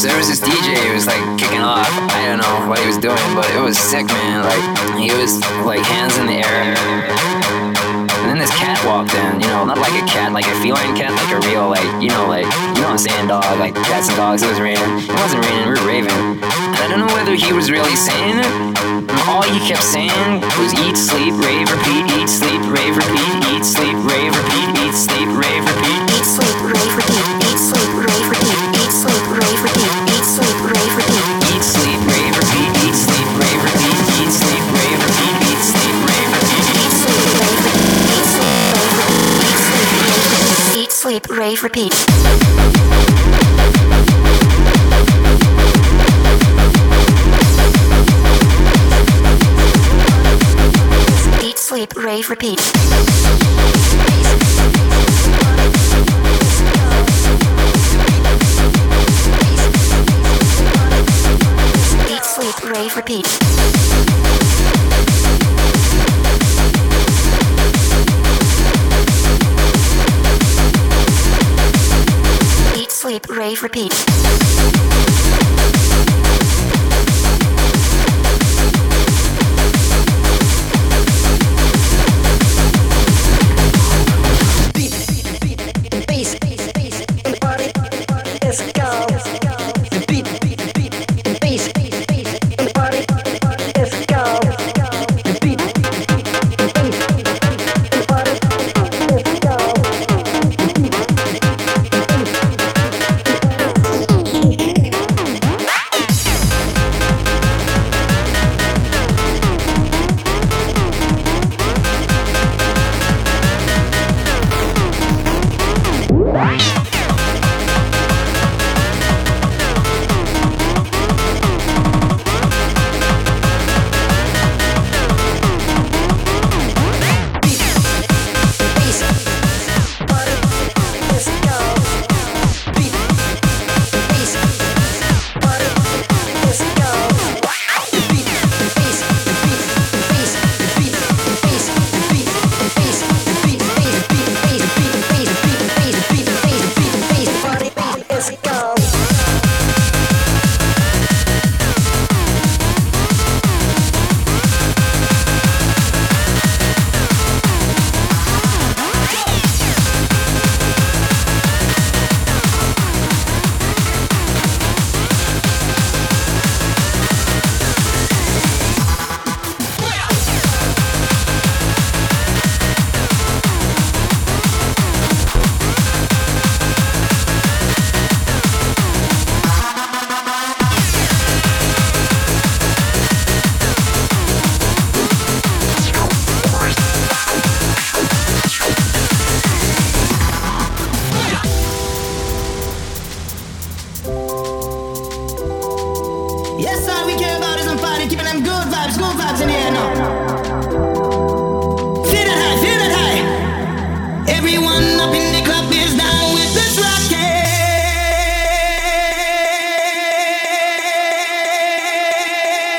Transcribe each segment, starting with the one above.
There was this DJ who was like kicking off. I don't know what he was doing, but it was sick, man. Like he was like hands in the air. And then this cat walked in, you know, not like a cat, like a feline cat, like a real, like, you know, like, you know what I'm saying, dog, like cats and dogs. It was raining. It wasn't raining, we were raving. And I don't know whether he was really saying it. All he kept saying was eat, sleep, rave, repeat, eat, sleep, rave, repeat, eat, sleep, rave, repeat, eat, sleep, rave, repeat. Sleep, rave, repeat, eat, sleep, rave, repeat. Eat, sleep, rave, repeat. Sleep, rave, repeat.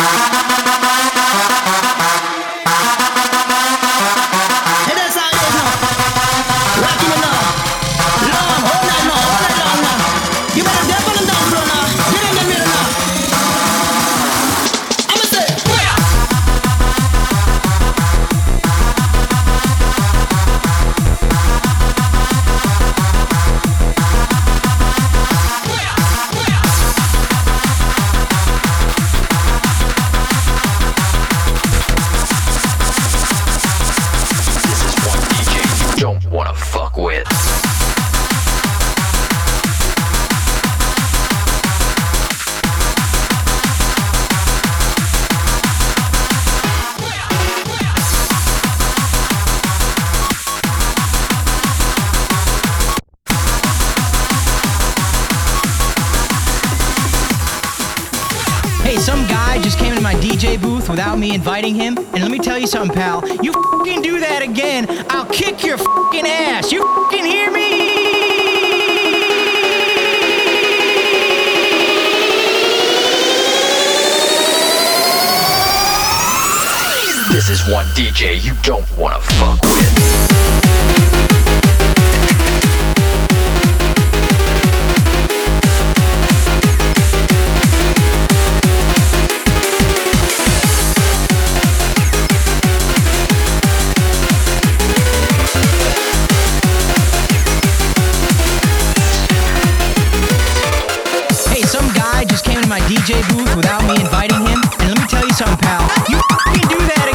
Rocket. My DJ booth without me inviting him, and let me tell you something, pal. You fucking do that again, I'll kick your fucking ass. You fucking hear me? This is one DJ you don't wanna fuck with. DJ booth without me inviting him? And let me tell you something, pal. You can do that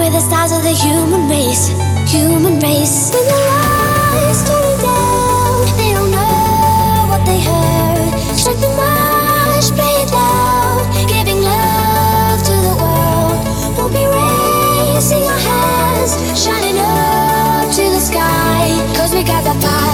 We're the stars of the human race, human race. When the lights turn down, they don't know what they heard. Strike the march, play it loud, giving love to the world. We'll be raising our hands, shining up to the sky, cause we got the power.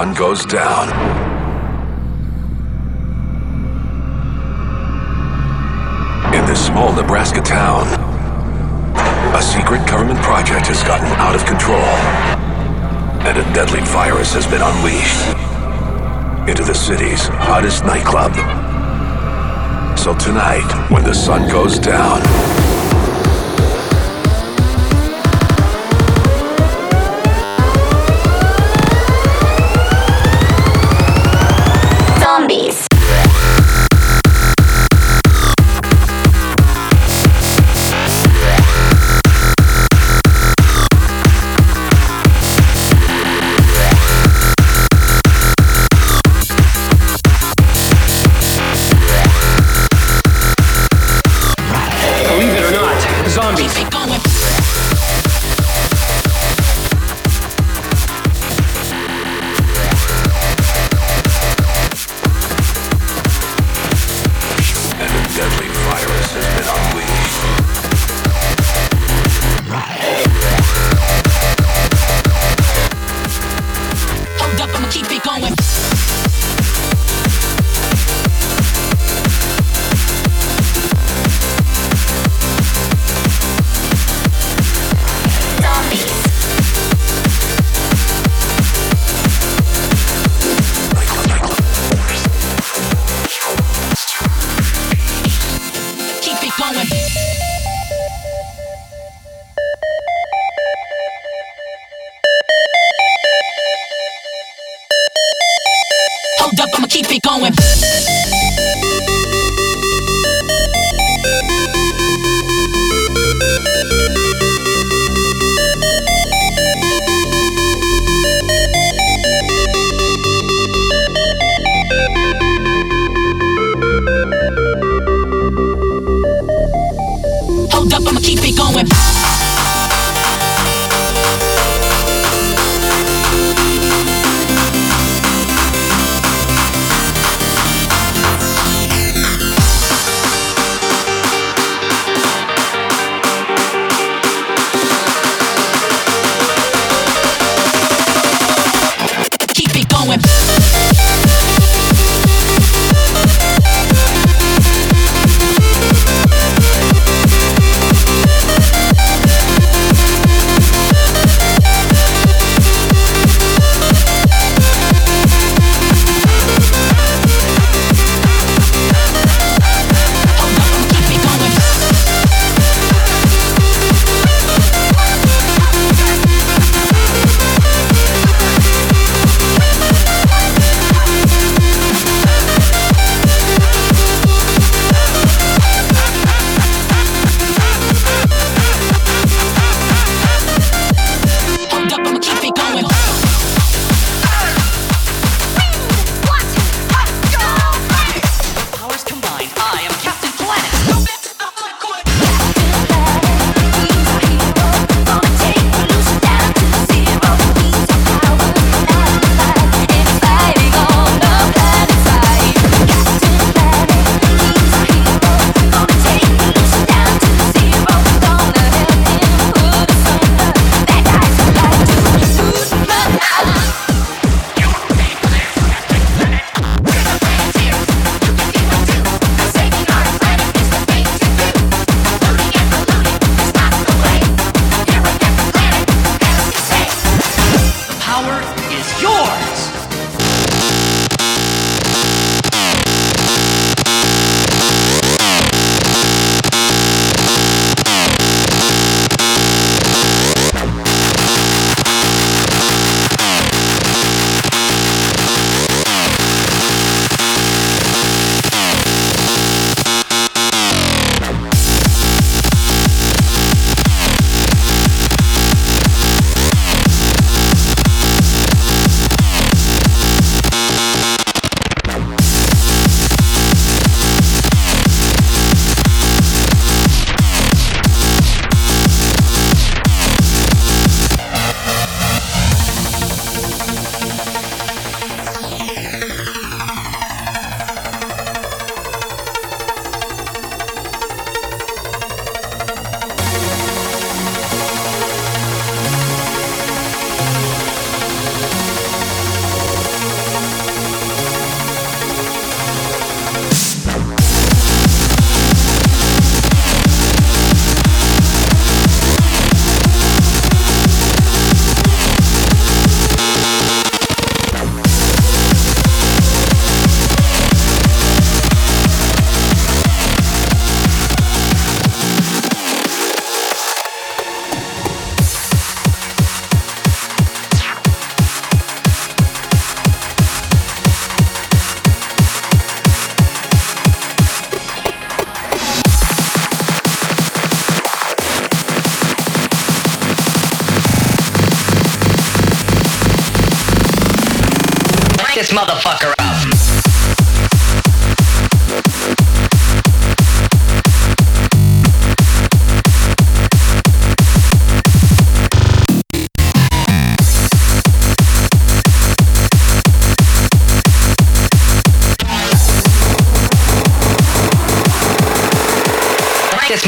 sun goes down. In this small Nebraska town, a secret government project has gotten out of control, and a deadly virus has been unleashed into the city's hottest nightclub. So tonight, when the sun goes down,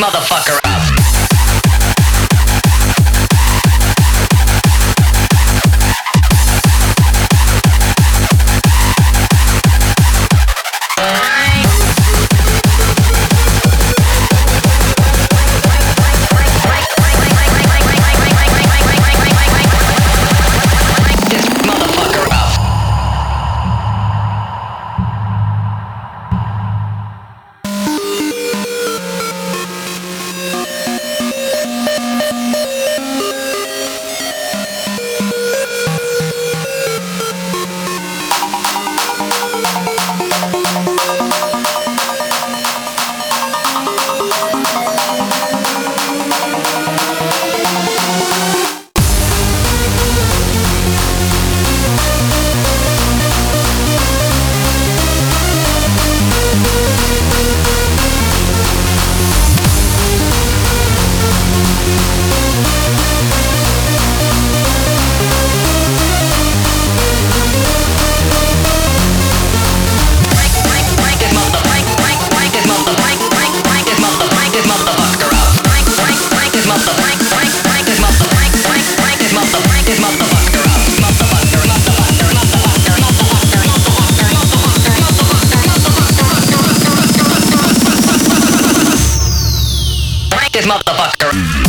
motherfucker motherfucker.